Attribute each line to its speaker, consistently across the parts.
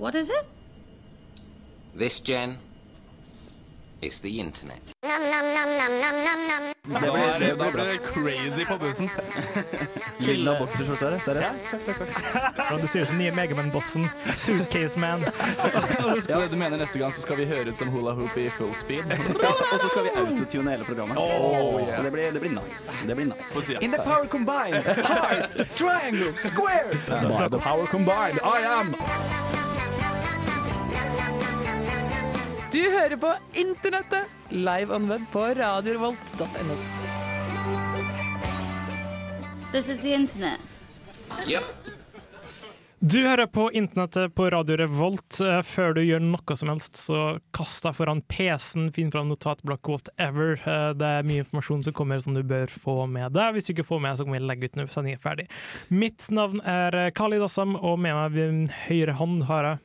Speaker 1: What is it?
Speaker 2: This, Jen, is the internet.
Speaker 3: Da blir, da blir det crazy på bussen.
Speaker 4: Lilla bokserskjorte seriøst.
Speaker 5: Ja, du ser ut som nye Megaman-bossen. Suitcase Man.
Speaker 3: Så du mener neste gang så skal vi høre ut som hula hoop i full speed?
Speaker 4: Og så skal vi autotune hele programmet.
Speaker 3: Oh, yeah.
Speaker 4: Så det blir, det blir nice. Det blir nice.
Speaker 3: Det.
Speaker 4: In the power combined, hard, triangle, square.
Speaker 3: By the power combined, I am
Speaker 6: Du hører på Internettet, live on web på radiorevolt.no.
Speaker 1: This is the internet.
Speaker 2: Yep.
Speaker 5: Du hører på internettet på Radio Revolt. Eh, Før du gjør noe som helst, så kast deg foran PC-en, finn fram notatblokk, whatever. Eh, Det er mye informasjon som kommer som du bør få med deg. Hvis du ikke får med, så kan vi legge ut når sendingen er ferdig. Mitt navn er Kali Khalid Assam, og med meg ved min høyre hånd har jeg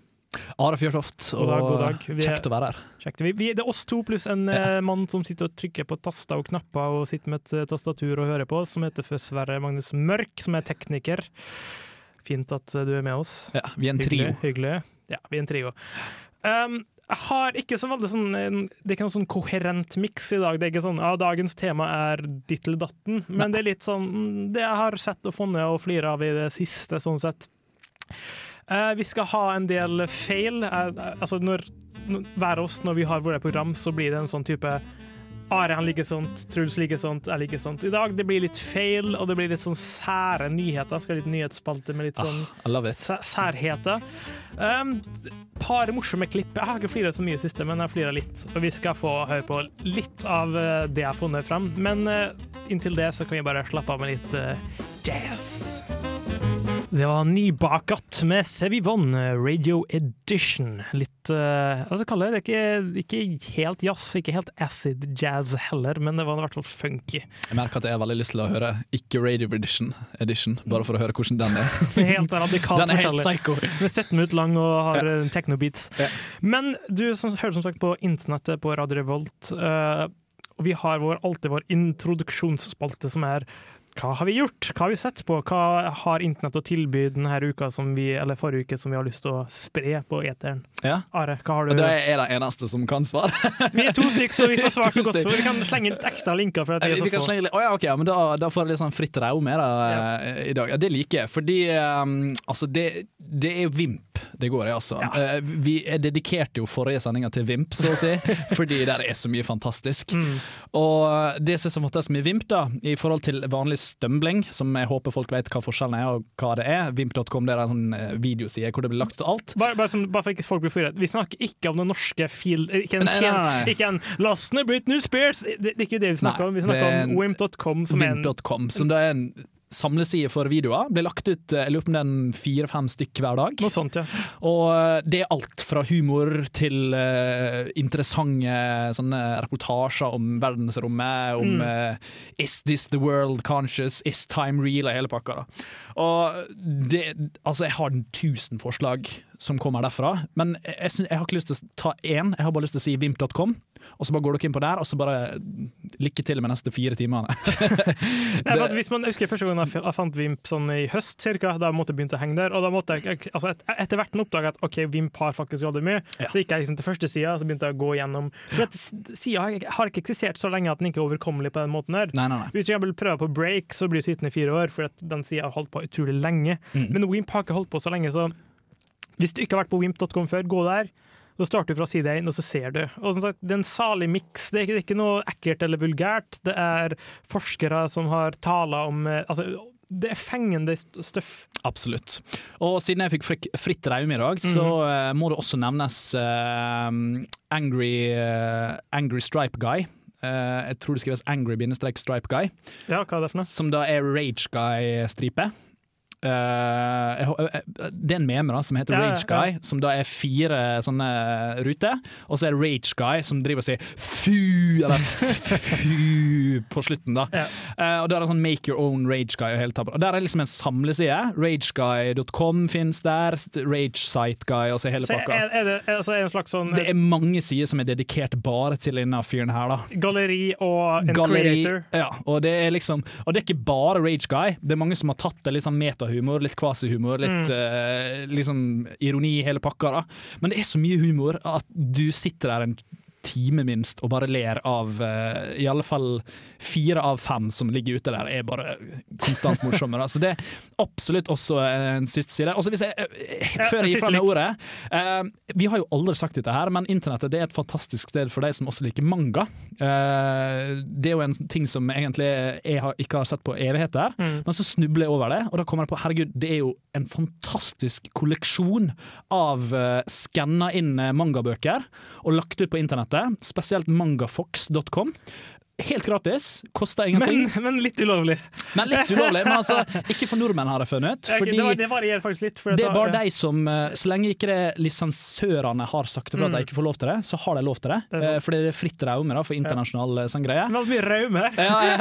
Speaker 3: Are Fjørtoft,
Speaker 5: God dag, god dag. Vi er-
Speaker 3: kjekt å være her.
Speaker 5: Kjekt. Vi, vi, det er oss to pluss en eh, mann som sitter og trykker på taster og knapper og sitter med et eh, tastatur og hører på oss, som heter Sverre Magnus Mørk, som er tekniker. Fint at eh, du er med oss.
Speaker 3: Ja, vi er en trio.
Speaker 5: Hyggelig. hyggelig. Ja, vi er en trio. Um, jeg har ikke så veldig sånn Det er ikke noen sånn koherent miks i dag. Det er ikke sånn ja, dagens tema er ditt eller datten, men det er litt sånn mm, det jeg har sett og funnet og flira av i det siste, sånn sett. Eh, vi skal ha en del feil. Eh, altså når, hver oss, når vi har våre program, så blir det en sånn type Are han liker sånt, Truls liker sånt, jeg liker sånt. I dag det blir litt feil, og det blir litt sånn sære nyheter. Skal ha litt nyhetsspalte med litt sånn
Speaker 3: I love it.
Speaker 5: sæ- særheter. Um, par morsomme klipp. Jeg har ikke flira så mye i siste, men jeg flira litt. Og vi skal få høre på litt av eh, det jeg har funnet fram. Men uh, inntil det så kan vi bare slappe av med litt uh, jazz. Det var Nybakat med Sevivon, Radio Edition. Litt uh, Hva skal jeg kalle det? Det er ikke, ikke helt jazz, ikke helt acid jazz heller, men det var i hvert fall funky.
Speaker 3: Jeg merker at jeg har veldig lyst til å høre ikke Radio Edition, edition bare for å høre hvordan den er.
Speaker 5: Helt radikalt
Speaker 3: Den er helt psycho.
Speaker 5: Den er 17 minutter lang og har ja. techno-beats.
Speaker 3: Ja.
Speaker 5: Men du som hører som sagt på internettet på Radio Revolt, Uh, og vi har vår, alltid vår introduksjonsspalte som er hva har vi gjort? Hva har vi sett på? Hva har internett å tilby denne uka som vi, eller forrige uke som vi har lyst til å spre på eteren?
Speaker 3: Ja.
Speaker 5: Are, hva har
Speaker 3: Og
Speaker 5: du?
Speaker 3: det er den eneste som kan svare.
Speaker 5: Vi er to stykker, så vi får svart så godt. Så vi kan slenge litt ekstra linker. For at
Speaker 3: Vi,
Speaker 5: det
Speaker 3: vi kan slenge litt, Oh, ja, ok, ja, men da, da får jeg litt sånn fritt raume da, ja. i dag. Ja, det liker jeg, fordi um, altså det, det er Vimp det går i, altså. Eh, vi er dedikerte jo forrige sendinga til Vimp, så å si, fordi der er så mye fantastisk.
Speaker 5: Mm.
Speaker 3: Og det som er fantastisk med Vimp, da, i forhold til vanlig stømbling, som jeg håper folk vet hva forskjellen er og hva det er, vimp.com det er en sånn eh, videoside hvor det blir lagt ut alt.
Speaker 5: Bare, bare, som, bare for ikke folk blir forvirret. Vi snakker ikke om den norske fil... Ikke en,
Speaker 3: Nei, nei, nei.
Speaker 5: Ikke en 'Last ned Britney Spears'! Det, det er ikke det vi snakker om. Vi snakker
Speaker 3: er
Speaker 5: om wimp.com, som er en
Speaker 3: som da er en samleside for videoer. Blir lagt ut eh, jeg lurer på om er fire-fem stykk hver dag.
Speaker 5: Noe sånt, ja.
Speaker 3: Og eh, det er alt fra humor til uh, interessante sånne reportasjer om verdensrommet, om
Speaker 5: Mm.
Speaker 3: uh, Is this the world conscious? Is time real? Og hele pakka. da. Og det, altså, jeg har tusen forslag som kommer derfra, men jeg, jeg, jeg har ikke lyst til å ta én, jeg har bare lyst til å si vimp.com. Og så bare går dere inn på der, og så bare lykke til med neste fire timene.
Speaker 5: det... hvis man husker Første gang jeg fant Vimp sånn i høst, cirka, da måtte jeg begynne å henge der. Og da måtte jeg, altså et, Etter hvert oppdaga jeg at ok, Vimp har faktisk veldig mye.
Speaker 3: Ja.
Speaker 5: Så gikk jeg liksom til første sida, så begynte jeg å gå gjennom For Sida har ikke- eksistert så lenge at den ikke er overkommelig på den måten her.
Speaker 3: Nei, nei, nei.
Speaker 5: Hvis jeg vil prøve på break, så blir du sittende i fire år, for den sida har holdt på utrolig lenge.
Speaker 3: Mm.
Speaker 5: Men Wimp har ikke holdt på så lenge, så hvis du ikke har vært på wimp.com før, gå der. Så starter du fra side 1, og så ser du. Og som sagt, Det er en salig miks. Det, er ikke- noe ekkelt eller vulgært. Det er forskere som har taler om eh, altså, Det er fengende støff.
Speaker 3: Absolutt. Og siden jeg fikk fritt raume i dag, så eh, må det også nevnes uh, Angry, uh, Angry Stripe Guy. Uh, jeg tror det skrives Angry-Stripe Guy,
Speaker 5: Ja, hva er det for noe?
Speaker 3: som da er Rage Guy-stripe. Det er en meme da, som heter
Speaker 5: Ja, ja,
Speaker 3: Rage Guy, som da er fire sånne ruter. Og så er det Rage Guy som driver og sier fu, eller fu på slutten. da.
Speaker 5: Ja.
Speaker 3: Uh, og da er det sånn Make your own Rage Guy. Og hele tabben. Og Der er liksom en samleside. Rageguy.com finnes der. Rage Site Guy og så hele pakka.
Speaker 5: er, er det altså, er det en slags sånn
Speaker 3: Det er mange sider som er dedikert bare til denne fyren her, da.
Speaker 5: galleri og en
Speaker 3: Galleri,
Speaker 5: creator?
Speaker 3: ja, og det er liksom Og det er ikke bare Rage Guy. Det er mange som har tatt det litt sånn metahumor metahumor, litt kvasihumor, litt eh, liksom ironi i hele pakka. da Men det er så mye humor at du sitter der en time minst og bare ler av uh, i alle fall fire av fem som ligger ute der, er bare konstant morsomme. Så det er absolutt også en siste side. Og så hvis jeg,
Speaker 5: uh,
Speaker 3: før jeg gir fra meg ordet uh, Vi har jo aldri sagt dette her, men internettet det er et fantastisk sted for de som også liker manga. Det er jo en ting som egentlig jeg har, ikke har sett på evigheter,
Speaker 5: Mm.
Speaker 3: men så snubler jeg over det, og da kommer jeg på herregud, det er jo en fantastisk kolleksjon av uh, skanna inn mangabøker og lagt ut på internettet, spesielt mangafox.com. Helt gratis, koster ingenting,
Speaker 5: Men, men litt ulovlig.
Speaker 3: men, litt ulovlig. Men altså, ikke for nordmenn, har jeg funnet Fordi
Speaker 5: det, var, det varierer faktisk litt. for
Speaker 3: det er bare de som eh, Så lenge ikke det lisensørene har sagt ifra at de ikke får lov til det, så har de lov til det.
Speaker 5: Det.
Speaker 3: Eh, Fordi det er fritt raume da, for internasjonal ja. sånn greie.
Speaker 5: Var mye raume.
Speaker 3: Ja, ja.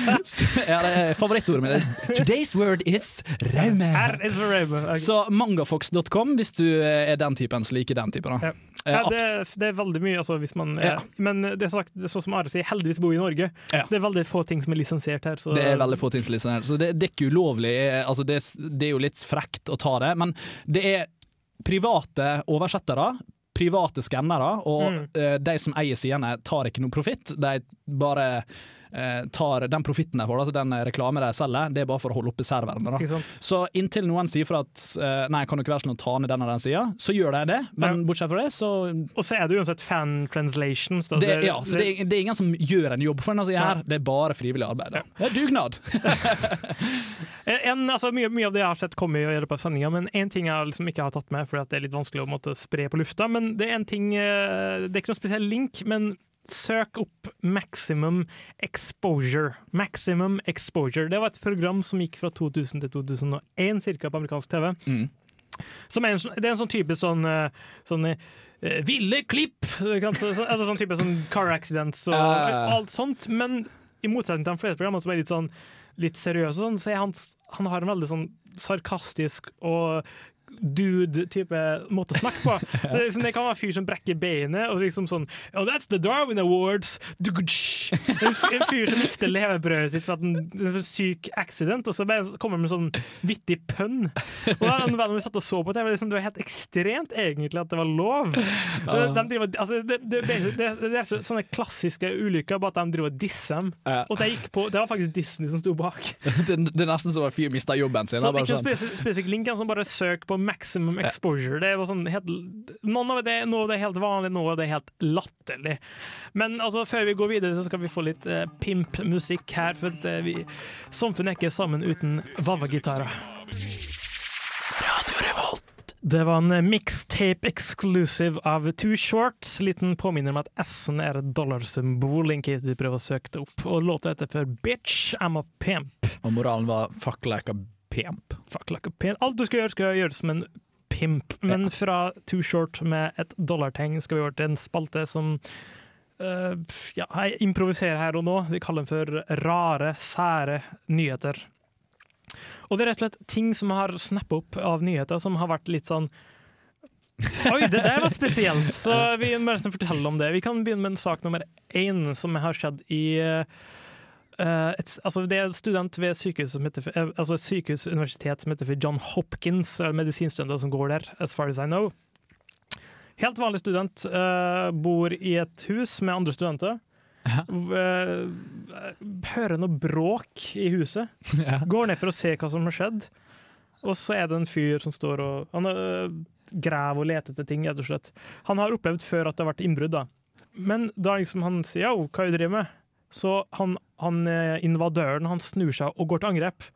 Speaker 3: Ja, det er favorittordet mitt. Today's word is raume.
Speaker 5: Is raume. Ok.
Speaker 3: Så mangafox.com hvis du er den typen som liker den typen. Da.
Speaker 5: Ja.
Speaker 3: Eh,
Speaker 5: Ja, det, det er veldig mye, altså, hvis man
Speaker 3: Ja.
Speaker 5: Men det er, sagt, det er sånn som Are sier, heldigvis bor i Norge.
Speaker 3: Ja.
Speaker 5: Det er veldig få ting som er lisensiert her. Så
Speaker 3: Det er veldig få ting som er lisensiert. Så det, det er ikke ulovlig. eh, Altså det, det er jo litt frekt å ta det, men det er private oversettere. Private skannere, og
Speaker 5: Mm.
Speaker 3: eh, de som eier sidene, tar ikke noe profitt. De bare tar den profitten de får, altså den reklame de selger, det er bare for å holde oppe serverne. Så inntil noen sier fra at eh, nei, kan dere være sånn å ta ned den og den sida, så gjør de det. Men bortsett fra det, så
Speaker 5: Og så er det uansett fan translations. Da.
Speaker 3: det, ja, det, det er ingen som gjør en jobb for en, altså, her, det er bare frivillig arbeid. Da. Det er dugnad.
Speaker 5: En, altså, mye, mye av det jeg har sett komme i løpet av sendinga, men én ting jeg liksom ikke har tatt med, fordi det er litt vanskelig å måtte spre på lufta. Men det er en ting eh, Det er ikke noen spesiell link, men søk opp Maximum Exposure. Maximum Exposure. Det var et program som gikk fra 2000 til 2001 cirka på amerikansk TV.
Speaker 3: Mm.
Speaker 5: Som er en, sånn- det er en sånn type sånn, eh, sånn eh, ville klipp! Altså sånn type sånn car accidents og
Speaker 3: uh.
Speaker 5: alt sånt. Men i motsetning til de fleste programmer som er litt sånn litt seriøse, sånn, så han, han har en veldig sånn sarkastisk og dude-type måte å snakke på. Så det, liksom, det kan være en fyr som brekker beinet, og liksom sånn Oh, that's the Darwin Awards! En, fyr som mister levebrødet sitt for at en, syk accident, og så kommer han med sånn vittig pønn. Og da en venn vi satt og så på TV, liksom, det var helt ekstremt egentlig at det var lov. De, de driver, altså, det, det, det, er så, sånne klassiske ulykker, bare at de driver og disser dem.
Speaker 3: Ja.
Speaker 5: Og det, gikk på, det var faktisk Disney som sto bak.
Speaker 3: Det, er nesten som en fyr mista jobben sin.
Speaker 5: Så ikke
Speaker 3: sånn.
Speaker 5: spesi spesifikk link, han som bare søker på maximum exposure. Det var sånn helt, noen av det, noe av det er helt vanlig, noe av det er helt latterlig. Men altså, før vi går videre, så skal vi få litt eh, pimp-musikk her, for at, eh, vi, samfunnet er ikke sammen uten vava-gitarer. Det var en mixtape exclusive av Too Short. Liten påminner om at S-en er et dollarsymbol, in case du prøver å søke det opp. Og låta heter for Bitch I'm a Pimp.
Speaker 3: Og moralen var 'fuck like a pimp'.
Speaker 5: Fuck like a pimp. Alt du skal gjøre, skal gjøres som en pimp. Men fra Too Short med et dollartegn skal vi over til en spalte som uh, ja, jeg improviserer her og nå. Vi kaller den for rare, sære nyheter. Og det er rett og slett ting som har snappa opp av nyheter, som har vært litt sånn Oi, det der var spesielt! Så vi må fortelle om det. Vi kan begynne med en sak nummer én som har skjedd i eh, et, altså det er en student ved sykehus som heter, eh, altså et sykehusuniversitet som heter for John Hopkins, eh, medisinstudenter som går der, as far as I know. Helt vanlig student, uh, bor i et hus med andre studenter.
Speaker 3: Ja.
Speaker 5: Eh, hører noe bråk i huset.
Speaker 3: Ja.
Speaker 5: Går ned for å se hva som har skjedd. Og så er det en fyr som står og Han uh, graver og leter etter ting, rett og slett. Han har opplevd før at det har vært innbrudd, da. Men da liksom han sier 'yo, hva er det du driver med?' Så han, han eh, invadøren han snur seg og går til angrep.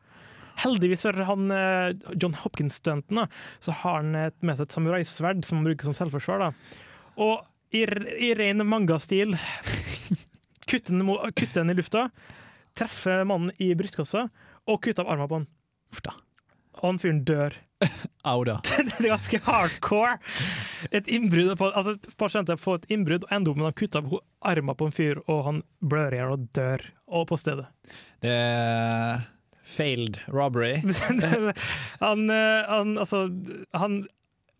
Speaker 5: Heldigvis for han eh, John Hopkins-studenten, så har han med seg et samuraisverd som han bruker som selvforsvar. da. Og i, i ren mangastil kutter han i lufta, treffer mannen i brystkassa og kutter av armen på han.
Speaker 3: Uff da.
Speaker 5: Og han fyren dør.
Speaker 3: Au da.
Speaker 5: Det er ganske hardcore. Et innbrudd på, altså Pasienter får et innbrudd og ender opp med å kutte av armen på en fyr, og han blør i hjel og dør. Og på stedet.
Speaker 3: Det er failed robbery.
Speaker 5: han, eh, han, altså, han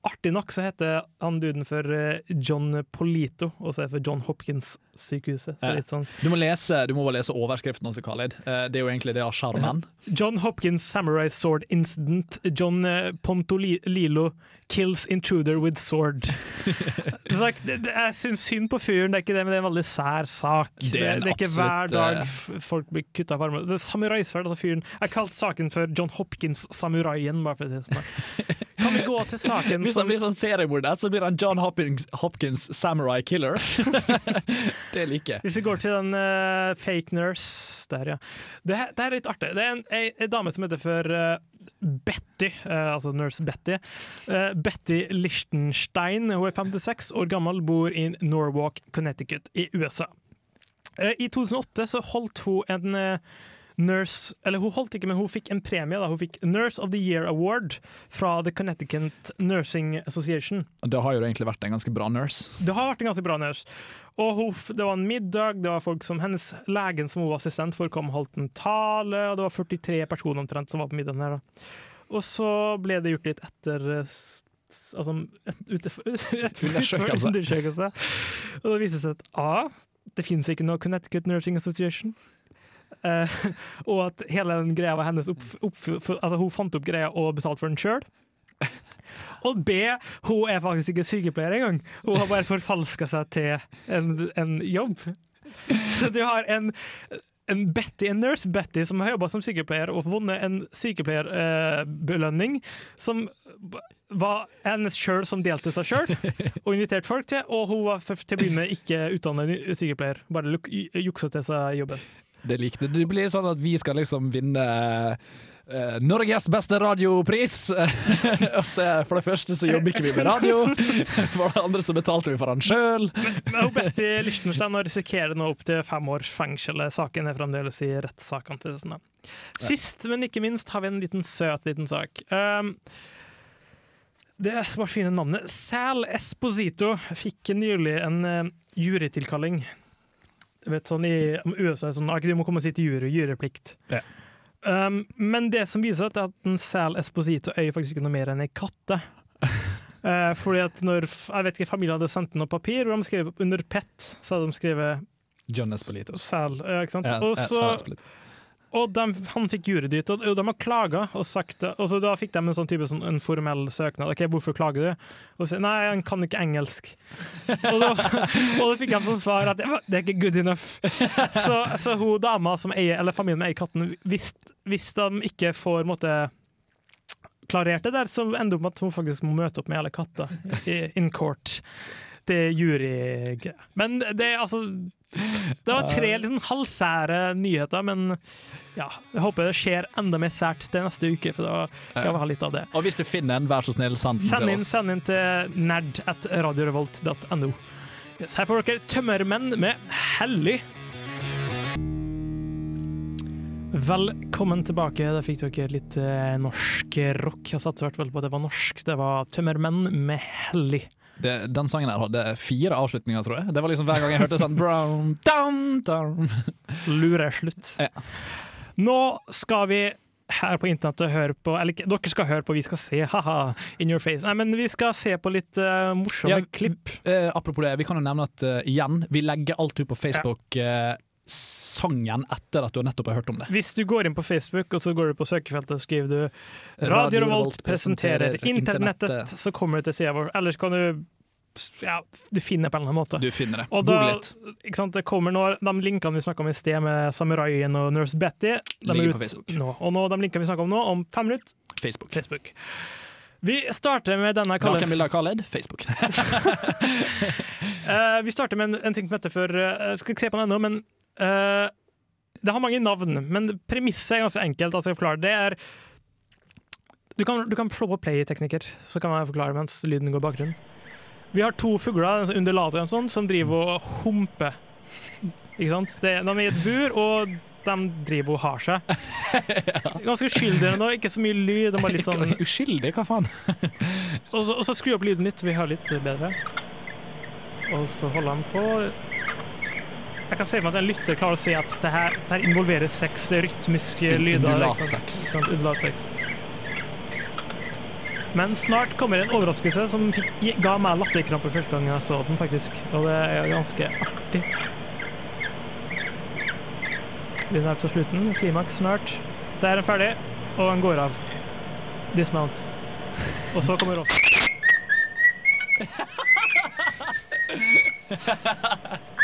Speaker 5: artig nok så heter han duden for eh, John Polito, og så er det for John Hopkins-sykehuset. Så sånn
Speaker 3: Du må lese, du må bare lese overskriften også, Khalid. Eh, Det er jo egentlig det av sjarmen.
Speaker 5: John Hopkins Samurai Sword Incident. John eh, Pontolilo kills intruder with sword. Jeg syns synd på fyren, det er ikke det, men det er en veldig sær sak. Det,
Speaker 3: er
Speaker 5: det er ikke hver dag folk blir kutta på armene. Er samuraisverd, altså fyren. Jeg kalte saken for John Hopkins Samuraien, bare for å si det sånn. Kan vi gå til saken
Speaker 3: Hvis han
Speaker 5: som
Speaker 3: blir sånn seriemorder, så blir han John Hopkins, Hopkins Samurai Killer. det liker jeg.
Speaker 5: Hvis vi går til den uh, fake nurse Der, ja. Det, det er litt artig. Det er en, ei, ei dame som heter for uh, Betty, uh, altså nurse Betty. Eh, Betty Lichtenstein. Hun er 56 år gammel, bor i Norwalk, Connecticut i USA. Eh, I 2008 så holdt hun en Nurse Eller hun holdt ikke, men hun fikk en premie. da Hun fikk Nurse of the Year Award fra The Connecticut Nursing Association.
Speaker 3: Da har jo det egentlig vært en ganske bra nurse.
Speaker 5: Det har vært en ganske bra nurse. Og hun, det var en middag, det var folk som hennes legen som hun var assistent for, kom og holdt en tale, og det var 43 personer omtrent som var på middagen her. da. Og så ble det gjort litt etter eh, Altså
Speaker 3: Undersøkelse.
Speaker 5: Og det viste seg at A. Det finnes ikke noe Connecticut Nursing Association. Eh, og at hele den greia var hennes Altså hun fant opp greia og betalte for den sjøl. Og B, hun er faktisk ikke sykepleier engang. Hun har bare forfalska seg til en, en jobb. Så du har en, en Betty, en nurse Betty som har jobba som sykepleier og vunnet en sykepleierbelønning som var hennes sjøl som delte seg sjøl, og inviterte folk til. Og hun var til å begynne med ikke utdannet sykepleier, bare juksa til seg jobben.
Speaker 3: Det liker det. Blir sånn at vi skal liksom vinne uh, Norges beste radiopris. For det første så jobber ikke vi med radio, for det andre så betalte vi for han sjøl.
Speaker 5: Betty Lichtenstein risikerer nå opp til fem års fengsel. Saken er fremdeles i rettssakene. til sånn. Sist, men ikke minst, har vi en liten søt liten sak. Um, det er bare fine navnet. Sal Esposito fikk nylig en uh, jurytilkalling. Vet, sånn i USA er sånn, at du må komme og si til jury, juryplikt.
Speaker 3: Ja.
Speaker 5: Um, men det som viser er at en Sal Esposito er faktisk ikke noe mer enn ei katte. uh, fordi at når jeg vet ikke, familien hadde sendt noe papir, og de skrev under PET, så hadde de skrevet
Speaker 3: John Espolito.
Speaker 5: Sal. Ja, ikke sant?
Speaker 3: Ja,
Speaker 5: og
Speaker 3: ja,
Speaker 5: så,
Speaker 3: Espolito.
Speaker 5: Og de, han fikk jurydytt, og, og de har klaga og sagt det. Og så da fikk de en sånn type sånn, en formell søknad. Ok, Hvorfor klager du? Og så, Nei, han kan ikke engelsk. og, da, og da fikk de som svar at det, er ikke good enough. så, så hun dama som eier, eller familien med eier katten, hvis, hvis de ikke får måtte, klarert det der, så ender det opp med at hun faktisk må møte opp med alle katter in court. Det er jurygreier. Men det er altså Det var tre litt sånn halvsære nyheter, men ja, jeg håper det skjer enda mer sært til neste uke, for da skal vi ha litt av det.
Speaker 3: Og hvis du finner en, vær så snill, send den
Speaker 5: Send
Speaker 3: til oss.
Speaker 5: send inn til nerd at radiorevolt.no. Yes, her får dere Tømmermenn med Hellig. Velkommen tilbake. Da fikk dere litt eh, norsk rock. Jeg satser i hvert fall på at det var norsk. Det var Tømmermenn med Hellig.
Speaker 3: Det, den sangen her hadde fire avslutninger, tror jeg. Det var liksom Hver gang jeg hørte sånn brown, down, down.
Speaker 5: Lureslutt.
Speaker 3: Ja.
Speaker 5: Nå skal vi her på internettet høre på Eller dere skal høre på, vi skal se, haha, in your face. Nei, men vi skal se på litt uh, morsomme
Speaker 3: Ja,
Speaker 5: klipp.
Speaker 3: Uh, apropos det, vi kan jo nevne at uh, igjen, vi legger alt ut på Facebook eh, sangen etter at du nettopp har hørt om det.
Speaker 5: Hvis du går inn på Facebook og så går du på søkefeltet og skriver du Radio Revolt presenterer internettet, så kommer du til sida vår. Ellers kan du ja, du finner på en eller annen måte.
Speaker 3: Du finner det.
Speaker 5: Og da, sant, det kommer nå, De linkene vi snakka om i sted med Samuraien og Nurse Betty, de er
Speaker 3: Ligger på Facebook.
Speaker 5: nå. Og nå, de linkene vi snakker om nå, om fem minutter,
Speaker 3: Facebook.
Speaker 5: Facebook. Vi starter med denne Hva kan vi
Speaker 3: Nakenbilde kalle Khaled, Facebook.
Speaker 5: uh, vi starter med en, en ting som heter for uh, skal ikke se på den ennå, men eh, Det har mange navn, men premisset er ganske enkelt. Altså, jeg. Det er Du kan, du kan slå på play-tekniker, så kan jeg forklare mens lyden går i bakgrunnen. Vi har to fugler, en sånn undulater og en sånn, som driver og humper. Ikke sant? Det, de er i et bur, og de driver og har seg. Ganske uskyldige nå, ikke så mye lyd. De har litt sånn
Speaker 3: Uskyldig, hva faen?
Speaker 5: og så, og så skru opp lyden litt, vi har litt bedre. Og så holder han på. Jeg kan se for meg at en lytter klarer å se at det her, det her involverer sex, det er rytmiske lyder.
Speaker 3: Undulat-sex.
Speaker 5: Men snart kommer en overraskelse som ga meg latterkrampe første gang jeg så den, faktisk. Og det er ganske artig. Vi nærmer oss slutten. Klimaks snart. Der er den ferdig, og den går av. Dismount. Og så kommer Ross.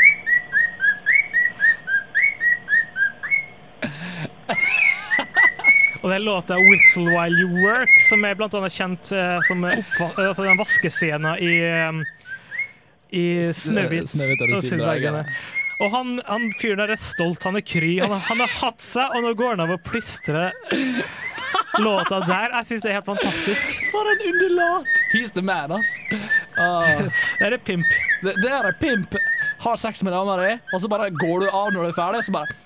Speaker 5: Og det er låta 'Whistle While You Work', som er blant annet kjent eh, som altså den vaskescenen i, eh, i Snøhvit
Speaker 3: og de
Speaker 5: og. Og han, han fyren der er stolt, han er kry. Han, har- han har hatt seg, og nå går han av å plystre låta der. Jeg syns det er helt fantastisk.
Speaker 3: For en undulat! He's the man, ass. Uh,
Speaker 5: Det er pimp.
Speaker 3: det, det er pimp. Har sex med dama di, og så bare går du av når du er ferdig, så bare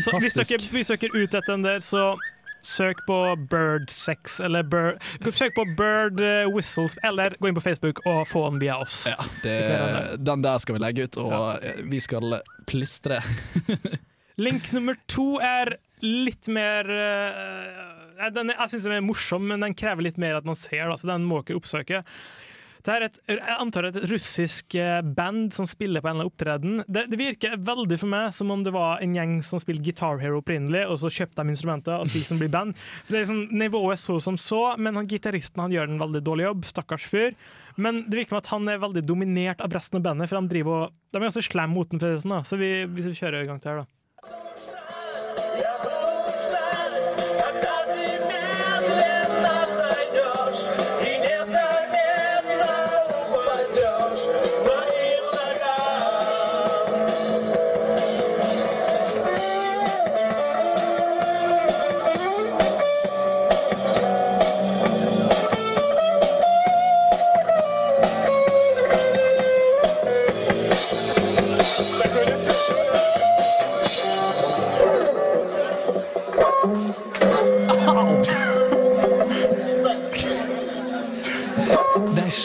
Speaker 5: så hvis dere, hvis dere er ute etter den der, så søk på Bird Sex, eller bird, Søk på Bird eh, Whistles, eller gå inn på Facebook og få den via oss.
Speaker 3: Ja, det, den der skal vi legge ut, og ja. vi skal plystre.
Speaker 5: Link nummer to er litt mer uh, den Jeg syns den er morsom, men den krever litt mer at man ser, da, så den må ikke oppsøke. Det er et, jeg antar et russisk eh, band som spiller på en eller annen opptreden. Det, det virker veldig for meg som om det var en gjeng som spilte Guitar Hero opprinnelig, og så kjøpte de instrumenter og spilte som blir band. Det er liksom, Nivået så som så, men han gitaristen han gjør en veldig dårlig jobb. Stakkars fyr. Men det virker som at han er veldig dominert av resten av bandet, for de driver og, de er også slemme mot den, sånn, da. Så vi, vi kjører i gang til her, da.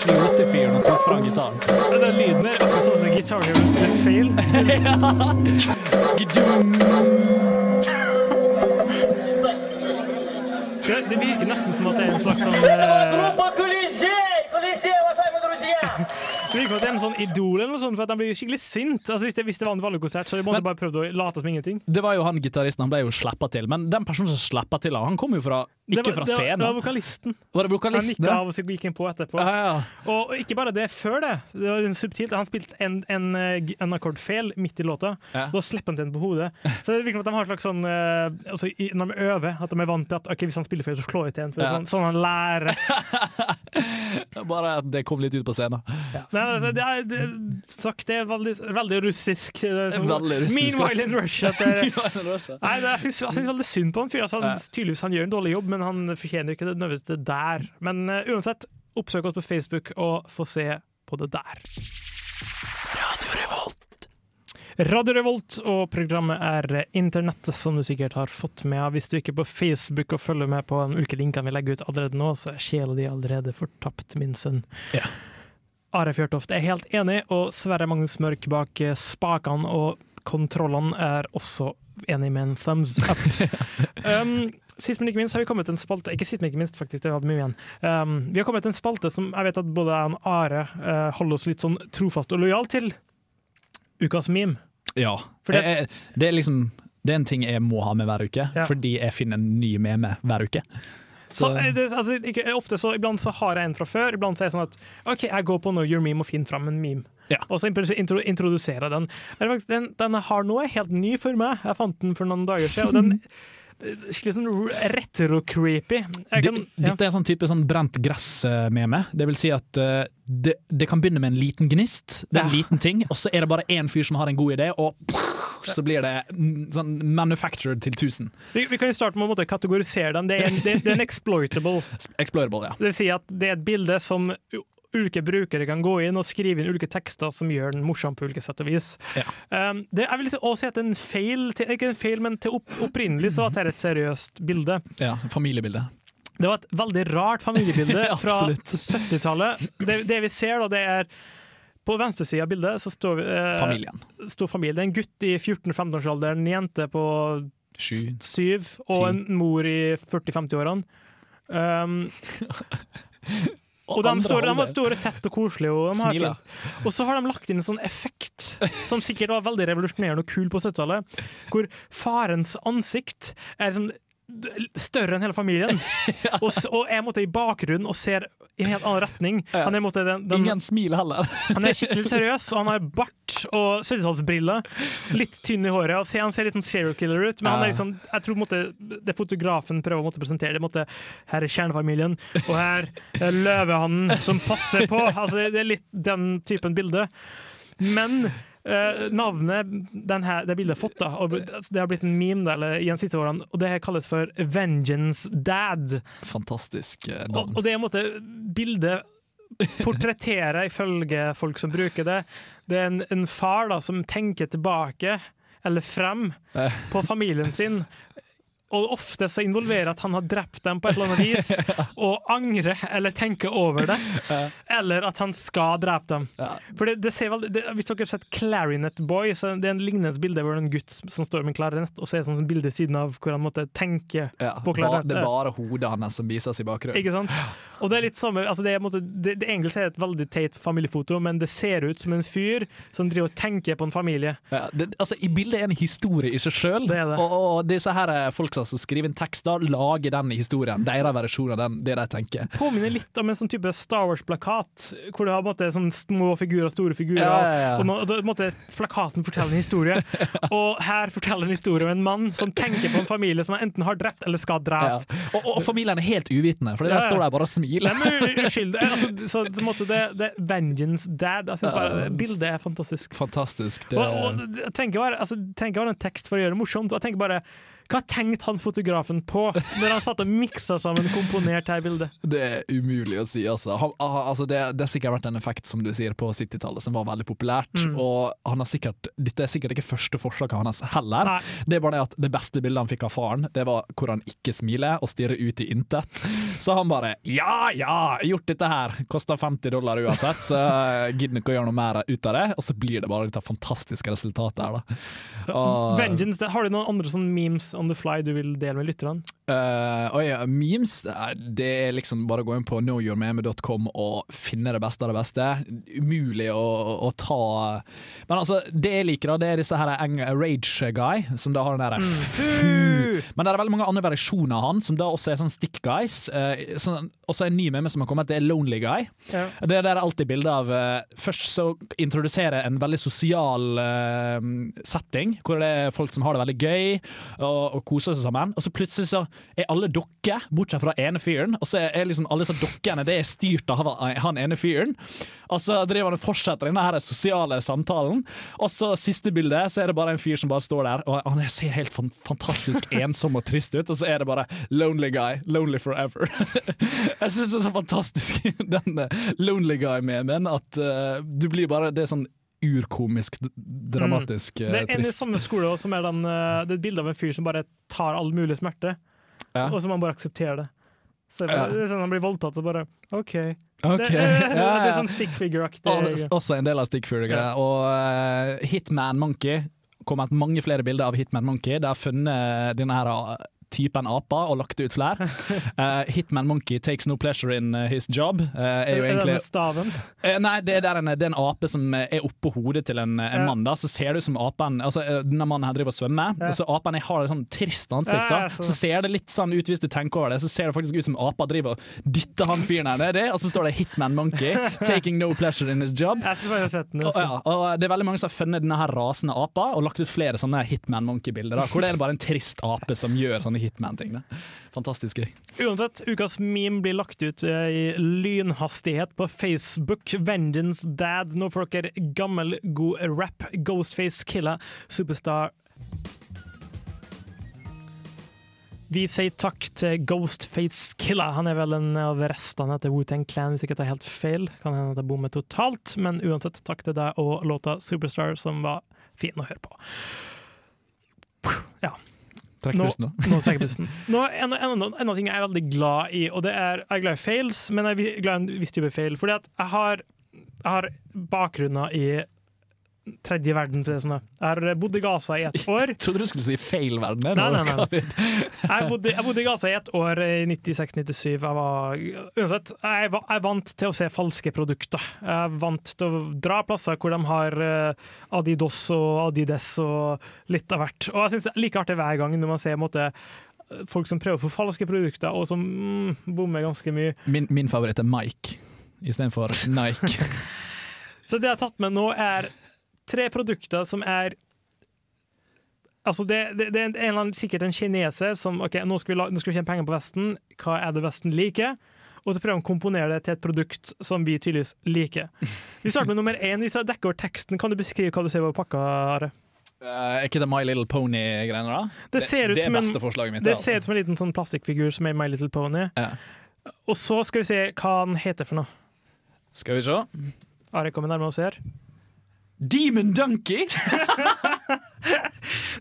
Speaker 3: 87-fyren og tok fra gitaren.
Speaker 5: Den lyden er akkurat sånn som Guitar Hero spiller feil. det, det virker nesten som at det er en slags sånn eh, idol eller noe sånt, for at han blir skikkelig sint. Altså, hvis, det, hvis det var en valgkonsert så de måtte
Speaker 3: Men-
Speaker 5: bare prøvd å late som ingenting.
Speaker 3: Det var jo han gitaristen, han ble jo slappa til. Men den personen som slappa til han, han kom jo fra, ikke
Speaker 5: var,
Speaker 3: fra
Speaker 5: det var, det var vokalisten.
Speaker 3: Var det
Speaker 5: Han
Speaker 3: vokalisten?
Speaker 5: nikka
Speaker 3: ja?
Speaker 5: av og så gikk han på etterpå.
Speaker 3: Ja, ja.
Speaker 5: Og ikke bare det, før det. Det var en subtilt. Han spilte en, en, eh, en akkord feil midt i låta.
Speaker 3: Ja.
Speaker 5: Da slipper han til den på hodet. Så det virker som at de har slags sånn eh, altså, Når de øver, at de er vant til at okay, hvis han spiller feil, så slår jeg til en.
Speaker 3: Ja.
Speaker 5: sånn, sånn han lærer.
Speaker 3: Bare at det kom litt ut på scenen.
Speaker 5: Nei, det, det, er, det, sagt, det er veldig, veldig russisk. Det er sånn-
Speaker 3: Veldig russisk,
Speaker 5: Meanwhile in Russia. Nei, det, jeg syns veldig synd på han fyren. Altså, han, tydeligvis han gjør en dårlig jobb, men han fortjener ikke det nødvendigvis det der. Men uh, uansett, oppsøk oss på Facebook og få se på det der. Radio Revolt. Radio Revolt, og programmet er Internettet, som du sikkert har fått med. Hvis du ikke er på Facebook og følger med på de ulike linkene vi legger ut allerede nå, så er sjela di allerede fortapt, min sønn.
Speaker 3: Ja.
Speaker 5: Are Fjørtoft er helt enig, og Sverre Magnus Mørk bak eh, spakene og kontrollene er også enig med en thumbs up. um, sist, men ikke minst, har vi kommet til en spalte Ikke sist, men ikke minst, faktisk, det hadde mye igjen. Um, vi har kommet til en spalte som jeg vet at både jeg og Are uh, holder oss litt sånn trofast og lojal til. Ukas meme.
Speaker 3: Ja.
Speaker 5: Det-
Speaker 3: Jeg- jeg- det er liksom det er en ting jeg må ha med hver uke,
Speaker 5: Ja.
Speaker 3: fordi jeg finner en ny meme hver uke.
Speaker 5: Så, eh, det, altså, ikke, ofte så, Iblant så har jeg en fra før. Iblant så er det sånn at OK, jeg går på Know Your Meme og finner fram en meme.
Speaker 3: Ja.
Speaker 5: Og så intro, intro, introduserer jeg den. Den. Den jeg har nå, er helt ny for meg. Jeg fant den for noen dager siden. Og den Skikkelig sånn retro-creepy. Kan- ja.
Speaker 3: Dette er sånn type sånn brent gress-meme. Det vil si at uh, det, det kan begynne med en liten gnist, det er en
Speaker 5: Ja.
Speaker 3: liten ting, og så er det bare én fyr som har en god idé, og så blir det sånn manufactured til 1000.
Speaker 5: Vi, vi kan jo starte med å kategorisere den. Det er, en, det, det er en exploitable.
Speaker 3: Exploitable, ja.
Speaker 5: Det vil si at det er et bilde som ulike brukere kan gå inn og skrive inn ulike tekster som gjør den morsom på ulike sett og vis.
Speaker 3: Ja.
Speaker 5: Um, det, jeg vil også si at en feil, til, ikke en feil, men til opp, opprinnelig så var dette et seriøst bilde.
Speaker 3: ja familiebilde.
Speaker 5: Det var et veldig rart familiebilde fra 70-tallet. Det, det vi ser, da, det er på venstresida av bildet så står, eh,
Speaker 3: Familien.
Speaker 5: står familien. En gutt i 14-15-årsalderen, en jente på
Speaker 3: Sju.
Speaker 5: syv, og en mor i 40-50-årene. Um, og de står, de står tett og koselige. Og, og så har de lagt inn en sånn effekt som sikkert var veldig revolusjonerende og kul på 70-tallet, hvor farens ansikt er sånn større enn hele familien. og, og er måtte, i bakgrunnen og ser i en helt annen retning.
Speaker 3: Ja.
Speaker 5: Han er, måtte, den, den,
Speaker 3: Ingen smiler heller.
Speaker 5: han er skikkelig seriøs, og han har bart og 70-tallsbriller. Litt tynn i håret. Ser, han ser litt sånn serial killer ut, men han er liksom, jeg tror måtte, det fotografen prøver å måtte presentere det måtte, Her er kjernefamilien, og her er løvehannen som passer på. Altså, det er litt den typen bilde. Men eh, navnet denne, det bildet har fått, da, og det har blitt en meme da, eller, i de siste årene, og det kalles for Vengeance Dad.
Speaker 3: Fantastisk eh,
Speaker 5: Og,
Speaker 3: navn.
Speaker 5: og det er en måte bildet portretterer, ifølge folk som bruker det. Det er en, en far da, som tenker tilbake, eller frem,
Speaker 3: Eh.
Speaker 5: på familien sin. Og ofte så involverer at han har drept dem på et eller annet vis, og angrer eller tenker over det. Eller at han skal drepe dem.
Speaker 3: Ja.
Speaker 5: For det, det ser veldig, det, Hvis dere har sett Clarinet Boy, så det er en lignende bilde hvor det er en gutt som står med en klarinett, og så er det sånn bilde siden av hvor han måtte tenke på klarinett.
Speaker 3: det er bare hodet hans som vises i bakgrunnen.
Speaker 5: Ikke sant? Og det er litt samme altså det, er, måte, det, det Egentlig er et veldig teit familiefoto, men det ser ut som en fyr som driver og tenker på en familie.
Speaker 3: Altså, I bildet er en historie i seg sjøl, og, og disse her er folk som skriver inn tekster, lager den historien. Deres versjon av den, det de tenker.
Speaker 5: Påminner litt om en sånn type Star Wars-plakat, hvor du har måte, sånn små figurer store figurer.
Speaker 3: Ja, ja, ja.
Speaker 5: Og nå, da, måte, plakaten forteller en historie, og her forteller en historie om en mann som tenker på en familie som han enten har drept eller skal
Speaker 3: Ja.
Speaker 5: drepe.
Speaker 3: Og, og familien er helt uvitende, for der står de bare og smiler.
Speaker 5: Men det er Altså, så, måte, det, det er Vengeance Dad. Jeg synes bare, Bildet er fantastisk.
Speaker 3: Fantastisk. Det,
Speaker 5: Og, og det trenger ikke være, altså, en tekst for å gjøre det morsomt. Jeg tenker bare, Hva tenkte han fotografen på når han satt og miksa sammen komponert her bildet?
Speaker 3: det er umulig å si, altså. Han, ah, altså det, det har sikkert vært en effekt, som du sier, på 70-tallet som var veldig populært.
Speaker 5: Mm.
Speaker 3: Og han har sikkert, dette er sikkert ikke første forslaget hans heller.
Speaker 5: Nei.
Speaker 3: Det er bare det at det beste bildet han fikk av faren, det var hvor han ikke smiler og stirrer ut i intet. Så han bare ja, ja, gjort dette her. Kosta 50 dollar uansett, så gidder ikke å gjøre noe mer ut av det. Og så blir det bare dette fantastiske resultatet her, da. Og-
Speaker 5: Vengeance det, Har du noen andre sånne memes on the fly du vil dele med lytterne?
Speaker 3: Uh, oh ja, memes, eh, det er liksom bare å gå inn på knowyourmeme.com og finne det beste av det beste. Umulig å, å ta Men altså, det jeg liker, da, det er disse her Rage Guy, som da har den derre fu. Men det er veldig mange andre versjoner av han, som da også er sånn Stick Guys. Uh, sånn, også en ny meme som har kommet, det er Lonely Guy.
Speaker 5: Ja.
Speaker 3: Det er der er alltid bilde av uh, Først så introduserer en veldig sosial eh, setting, hvor det er folk som har det veldig gøy og, og koser seg sammen. Og så plutselig så er alle dokker, bortsett fra ene fyren. Og så er liksom alle disse dokkene det er styrt av han ene fyren. Og så driver han og fortsetter denne her sosiale samtalen. Og så siste bilde, så er det bare en fyr som bare står der, og han ser helt fantastisk ensom og trist ut. Og så er det bare 'lonely guy, lonely forever'. Jeg syns det er så fantastisk, den eh, lonely guy-memen, at eh, du blir bare Det sånn urkomisk, dramatisk mm.
Speaker 5: Det er en i
Speaker 3: trist.
Speaker 5: samme skole også, som er den, eh, det er et bilde av en fyr som bare tar all mulig smerte,
Speaker 3: Ja.
Speaker 5: og så han bare aksepterer det. Så det
Speaker 3: Ja.
Speaker 5: sånn, Han blir voldtatt, så bare OK.
Speaker 3: Okay.
Speaker 5: Det,
Speaker 3: ja,
Speaker 5: det er sånn stick figure-aktig.
Speaker 3: Også, Også en del av Stickfigure. Og uh, Hitman Monkey kommet mange flere bilder av Hitman Monkey. Det har funnet denne her eh, typen aper og lagt ut flere. Uh, Hitman Monkey takes no pleasure in eh, his job. Uh, er jo
Speaker 5: Er det
Speaker 3: egentlig
Speaker 5: med staven?
Speaker 3: Uh, Nei, det er, en, det er en ape som er oppå hodet til en, en mann. da Så ser det ut som apen Altså, denne mannen her driver og svømmer,
Speaker 5: Ja.
Speaker 3: og så apen har et sånn trist ansikt. da
Speaker 5: Ja, så-
Speaker 3: Så ser det litt sånn ut, hvis du tenker over det, så ser det faktisk ut som apa driver og dytter han fyren her nedi, og så står det 'Hitman Monkey', 'taking no pleasure in his job'.
Speaker 5: Jeg tror jeg har sett den.
Speaker 3: Og, ja, og Det er veldig mange som har funnet denne her rasende apa og lagt ut flere sånne Hitman Monkey-bilder. Hvor det er bare en trist ape som gjør sånne Hitman-ting. Fantastisk gøy.
Speaker 5: Uansett, ukas meme blir lagt ut eh, i lynhastighet på Facebook. Vengeance Dad. Nå får dere gammel, god rap. Ghostface Killa, Superstar. Vi sier takk til Ghostface Killa. Han er vel en av restene etter Wu-Tang Clan, hvis jeg ikke tar helt feil. Kan hende at jeg bommer totalt, men uansett, takk til deg og låta Superstar, som var fin å høre på.
Speaker 3: Trekk
Speaker 5: Nå-
Speaker 3: pusten, da.
Speaker 5: Nå trekker pusten. Nå, en, en, en, en av ting jeg er veldig glad i, og det er jeg er glad i fails, men jeg er glad i en viss type feil. Fordi at jeg har, jeg har bakgrunner i tredje verden. Er sånn, jeg har bodd i Gaza i ett år.
Speaker 3: Jeg trodde du skulle si feil verden. er
Speaker 5: Nei, nei, nei. Jeg bodde, jeg bodde i Gaza i ett år i 96-97. Jeg var Uansett, jeg, var- jeg vant til å se falske produkter. Jeg vant til å dra plasser hvor de har Adidos og Adides og litt av hvert. Og jeg synes det er like artig hver gang når man ser måte, folk som prøver å få falske produkter, og som mm, bommer ganske mye.
Speaker 3: Min, min favoritt er Mike istedenfor Nike.
Speaker 5: Så det jeg har tatt med nå, er tre produkter som er Altså det, det, det er en eller annen, sikkert en kineser som OK, nå skal vi, la, nå skal vi tjene penger på Vesten. Hva er det Vesten liker? Og så prøver han å komponere det til et produkt som vi tydeligvis liker. Vi starter med nummer én. Hvis jeg dekker over teksten, kan du beskrive hva du ser på pakka? Are?
Speaker 3: Uh, er ikke det My Little Pony-greiene, da?
Speaker 5: Det ser ut
Speaker 3: det
Speaker 5: som
Speaker 3: er
Speaker 5: en-
Speaker 3: forslaget mitt.
Speaker 5: Det
Speaker 3: altså.
Speaker 5: ser ut som en liten sånn plastikkfigur som er My Little Pony.
Speaker 3: Ja.
Speaker 5: Og så skal vi se hva han heter for noe.
Speaker 3: Skal vi se.
Speaker 5: Are kommer nærmere oss ser.
Speaker 3: Demon Donkey!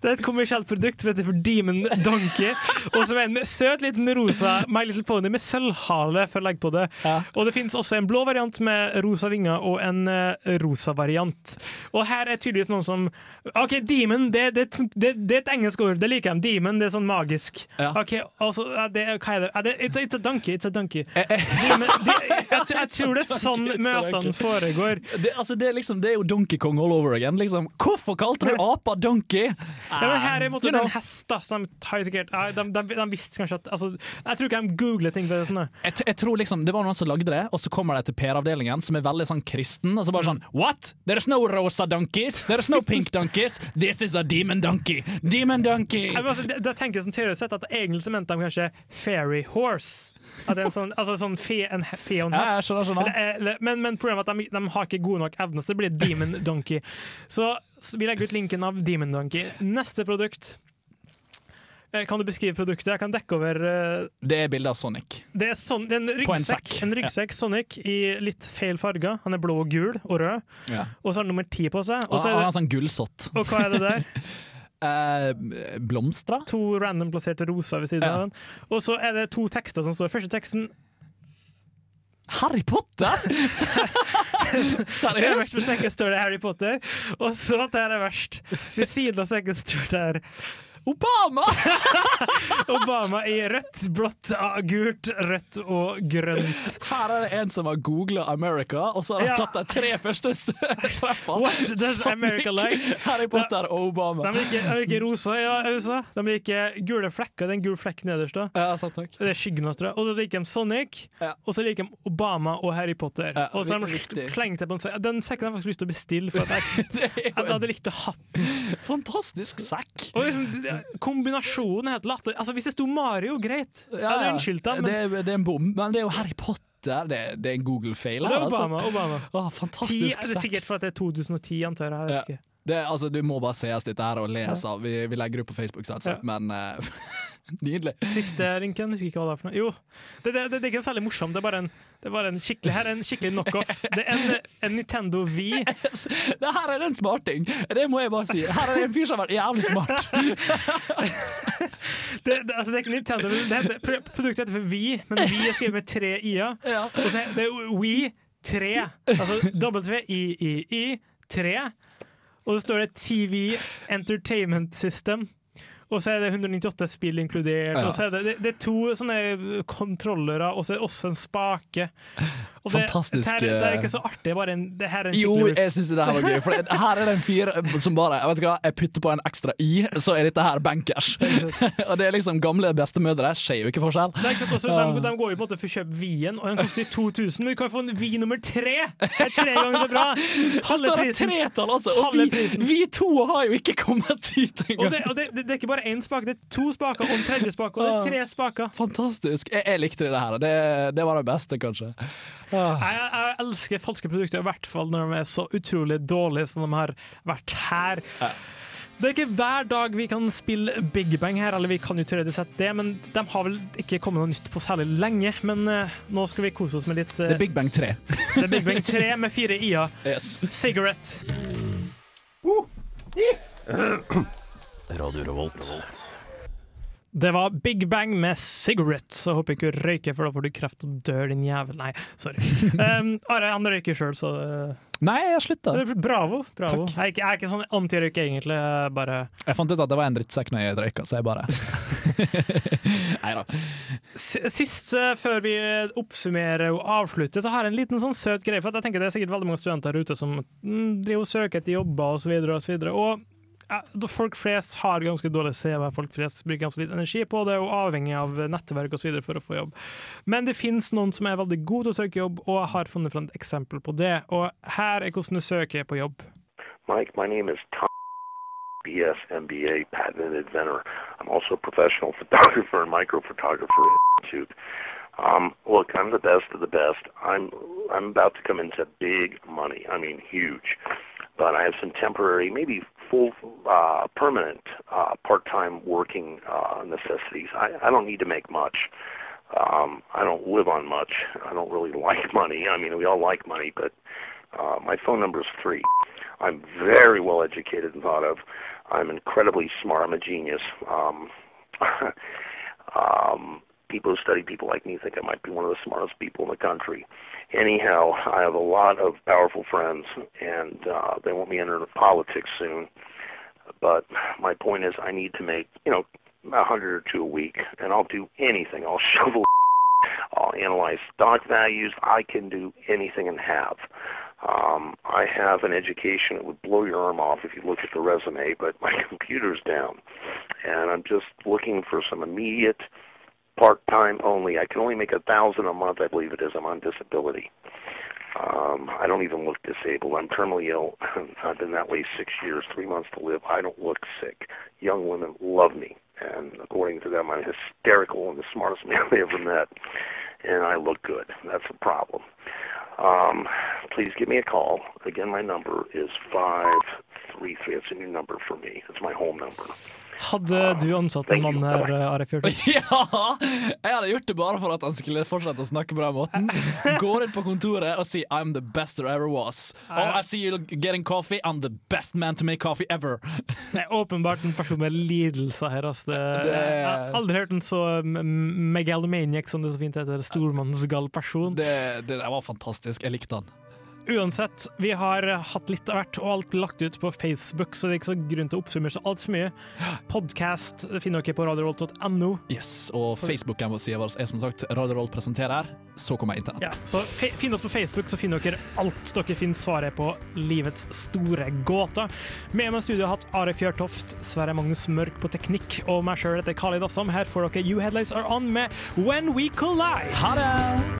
Speaker 5: Det er et kommersielt produkt som heter for Demon Donkey. Og som er en søt liten rosa My Little Pony med sølvhale for å legge på det.
Speaker 3: Ja.
Speaker 5: Og det finnes også en blå variant med rosa vinger og en eh, rosa variant. Og her er tydeligvis noen som OK, Demon, det, det, det, det er et engelsk ord. Det liker jeg. Demon, det er sånn magisk.
Speaker 3: Ja.
Speaker 5: OK, altså, det, hva er det? It's, it's a donkey. It's a donkey. Demon, de, jeg, jeg, tror det er sånn møtene foregår.
Speaker 3: Det, altså, det, er liksom, det er jo Donkey Kong all over again. Liksom. Hvorfor kalte du apa Donkey?
Speaker 5: Ja, men her er en måte
Speaker 3: You know.
Speaker 5: en hest, da. som har sikkert, de, de, de visste kanskje at altså, Jeg tror ikke de googler ting. Det, sånn,
Speaker 3: jeg, jeg tror liksom Det var noen som lagde det, og så kommer de til PR-avdelingen, som er veldig sånn kristen, og så bare sånn What? There's no rosa donkeys! There's no pink donkeys! This is a demon donkey! Demon donkey!
Speaker 5: Jeg, bare- det- det tenker jeg sånn teoretisk sett at egentlig så mente de kanskje fairy horse. At det er en sånn, altså sånn fe, en fe og en
Speaker 3: Ja, jeg skjønner, skjønner.
Speaker 5: Men, men problemet er at de, de har ikke gode nok evner, så det blir demon donkey. Så vi legger ut linken av demon donkey. Neste produkt. Eh, Kan du beskrive produktet? Jeg kan dekke over eh,
Speaker 3: Det er bilde av Sonic.
Speaker 5: Det er, sånn, det er en ryggsekk,
Speaker 3: en
Speaker 5: en ryggsekk Sonic i litt feil farger. Han er blå, og gul og rød.
Speaker 3: Ja.
Speaker 5: Og så har han nummer ti på seg. Og, så
Speaker 3: han
Speaker 5: er det,
Speaker 3: sånn gullsott.
Speaker 5: og hva er det der?
Speaker 3: Eh, blomstra?
Speaker 5: To random plasserte roser ved siden
Speaker 3: Ja.
Speaker 5: av den. Og så er det to tekster som står. Første teksten
Speaker 3: Harry Potter?! Seriøst?
Speaker 5: Øverst på sekken står det Harry Potter, og så det er verst. Ved siden av sekken står det her
Speaker 3: Obama!
Speaker 5: Obama i rødt, blått, ah, gult, rødt og grønt.
Speaker 3: Her er det en som har googla America, og så har han
Speaker 5: Ja.
Speaker 3: tatt de tre første st- treffene.
Speaker 5: What does America like?
Speaker 3: Harry Potter og Obama.
Speaker 5: De liker, de liker rosa i USA. De liker gule flekker. Det er en gul flekk nederst. da
Speaker 3: Ja, sant takk.
Speaker 5: Det er skyggen hans, tror jeg. Og så liker de Sonic,
Speaker 3: Ja.
Speaker 5: og så liker de Obama og Harry Potter.
Speaker 3: Ja,
Speaker 5: og så har de klengt det på en sekk. Den sekken har jeg faktisk lyst til å bestille, for jeg,
Speaker 3: Det er
Speaker 5: jeg hadde likt å ha den.
Speaker 3: fantastisk sekk.
Speaker 5: Og liksom, kombinasjonen er helt latter. Altså, hvis det sto Mario, greit. Jeg hadde unnskyldt det, men
Speaker 3: det, det er en bom, men det er jo Harry Potter. Det, det er en Google-feil.
Speaker 5: det er Obama.
Speaker 3: Altså.
Speaker 5: Obama.
Speaker 3: Åh,
Speaker 5: Ti,
Speaker 3: fantastisk
Speaker 5: er det sikkert for at det er 2010, antar jeg. jeg.
Speaker 3: Ja. Det, altså, du må bare sees dette her og lese. Vi, vi legger ut på Facebook, selvsagt,
Speaker 5: Ja.
Speaker 3: men eh, nydelig.
Speaker 5: Siste linken, husker ikke hva det er for noe. Jo, det, det, det, det er ikke særlig morsomt. Det er bare en, det er bare en skikkelig Her er en skikkelig knockoff. Det er en, en Nintendo Wii.
Speaker 3: Det her er en smarting, det må jeg bare si. Her er det en fyr som har vært jævlig smart.
Speaker 5: Det, altså, det er ikke Nintendo, det heter, pro- produktet heter for V, men V er skrevet med tre i-er.
Speaker 3: Ja.
Speaker 5: Det er We 3. Altså W-I-I-I 3. Og så står det TV Entertainment System. Og så er det 198 spill inkludert.
Speaker 3: Ja.
Speaker 5: Og så er det, det, det er to sånne kontrollere, og så er det også en spake. Og det,
Speaker 3: Fantastisk,
Speaker 5: Det, her, det er
Speaker 3: eh,
Speaker 5: ikke så artig, bare en, det her er en
Speaker 3: Jo, jeg syns det her var gøy. For her er det en fyr som bare Jeg vet hva, jeg putter på en ekstra i, så er dette her bankers. og det er liksom gamle bestemødre. Ser jo ikke forskjell.
Speaker 5: Det er også, de, de går jo på en måte for å kjøpe vien, og den koster 2000, men vi kan få en vi nummer tre! Det er tre ganger så bra! Halve prisen.
Speaker 3: tretall, altså! Og vi, vi to har jo ikke kommet dit
Speaker 5: Og,
Speaker 3: engang.
Speaker 5: det, og det, det, det er ikke bare én spak, det er to spaker og en tredje spak, og det er tre spaker.
Speaker 3: Fantastisk. Jeg, jeg likte det her. Det, det var det beste, kanskje. Ah.
Speaker 5: Jeg, jeg elsker falske produkter, i hvert fall når de er så utrolig dårlige som de har vært her. Det er ikke hver dag vi kan spille Big Bang her, eller vi kan jo teoretisk sett det, men de har vel ikke kommet noe nytt på særlig lenge. Men uh, nå skal vi kose oss med litt
Speaker 3: Det
Speaker 5: uh,
Speaker 3: er Big Bang 3.
Speaker 5: det er Big Bang 3 med fire i-er.
Speaker 3: Yes.
Speaker 5: Cigarette. Det var Big Bang med Cigarette, så håper ikke du røyker, for da får du kreft og dør, din jævel. Nei, sorry. Um, Are, han røyker sjøl, så uh,
Speaker 3: Nei, jeg slutta.
Speaker 5: Bravo. bravo.
Speaker 3: Takk.
Speaker 5: Jeg, er ikke- jeg er ikke sånn antirøyke, egentlig. Jeg bare
Speaker 3: Jeg fant ut at det var en drittsekk når jeg røyka, så jeg bare Nei da.
Speaker 5: Sist, eh, før vi oppsummerer og avslutter, så har jeg en liten sånn søt greie. For at jeg tenker Det er sikkert veldig mange studenter her ute som mm, driver og søker etter jobber osv. Og, så videre, og ja, da folk flest har ganske dårlig CV, folk flest bruker ganske litt energi på det, og avhengig av nettverk osv. for å få jobb. Men det finnes noen som er veldig gode til å søke jobb, og jeg har funnet fram et eksempel på det. Og her er hvordan du søker på jobb.
Speaker 7: Mike, my name is Tom, BS MBA patent inventor. I'm also a professional photographer and micro photographer at Institute. Um, look, I'm the best of the best. I'm I'm about to come into big money. I mean, huge. But I have some temporary, maybe full, uh, permanent, uh, part-time working uh, necessities. I, I don't need to make much. Um, I don't live on much. I don't really like money. I mean, we all like money, but uh, my phone number is three. I'm very well educated and thought of. I'm incredibly smart. I'm a genius. Um, um, people who study people like me think I might be one of the smartest people in the country. Anyhow, I have a lot of powerful friends, and uh, they want me into politics soon. But my point is, I need to make you know a hundred or two a week, and I'll do anything. I'll shovel. I'll analyze stock values. I can do anything and have. Um, I have an education that would blow your arm off if you look at the resume, but my computer's down, and I'm just looking for some immediate part-time only. I can only make a thousand a month, I believe it is. I'm on disability. Um, I don't even look disabled. I'm terminally ill. I've been that way six years, three months to live. I don't look sick. Young women love me, and according to them, I'm hysterical and the smartest man they ever met. And I look good. That's a problem. Um, please give me a call. Again, my number is five three three. It's a new number for me. It's my home number.
Speaker 5: Hadde du ansatt en mann her, Arif Are
Speaker 3: Ja! Jeg hadde gjort det bare for at han skulle fortsette å snakke på den måten. Går inn på kontoret og sier 'I'm the best there ever was'. Oh, I see you getting coffee. I'm the best man to make coffee ever.
Speaker 5: Det er åpenbart en person med lidelser her. Det- Jeg har aldri hørt en så megalomaniac, som det så fint heter, stormannsgal person.
Speaker 3: Det, det der var fantastisk. Jeg likte han.
Speaker 5: Uansett, vi har hatt litt av hvert, og alt lagt ut på Facebook, så det er ikke så grunn til å oppsummere så altfor mye. Podcast finner dere på radiorolt.no.
Speaker 3: Yes, Og Facebook-sida vår er som sagt Radiorolt presenterer. Så kommer internett.
Speaker 5: Ja, så Finn oss på Facebook, så finner dere alt dere finner svaret på livets store gåter. Med meg i studio har hatt Are Fjørtoft, Sverre Magnus Mørk på teknikk og meg sjøl heter Khalid Assam. Her får dere You Headlights Are On med When We Collide.
Speaker 3: Ha det!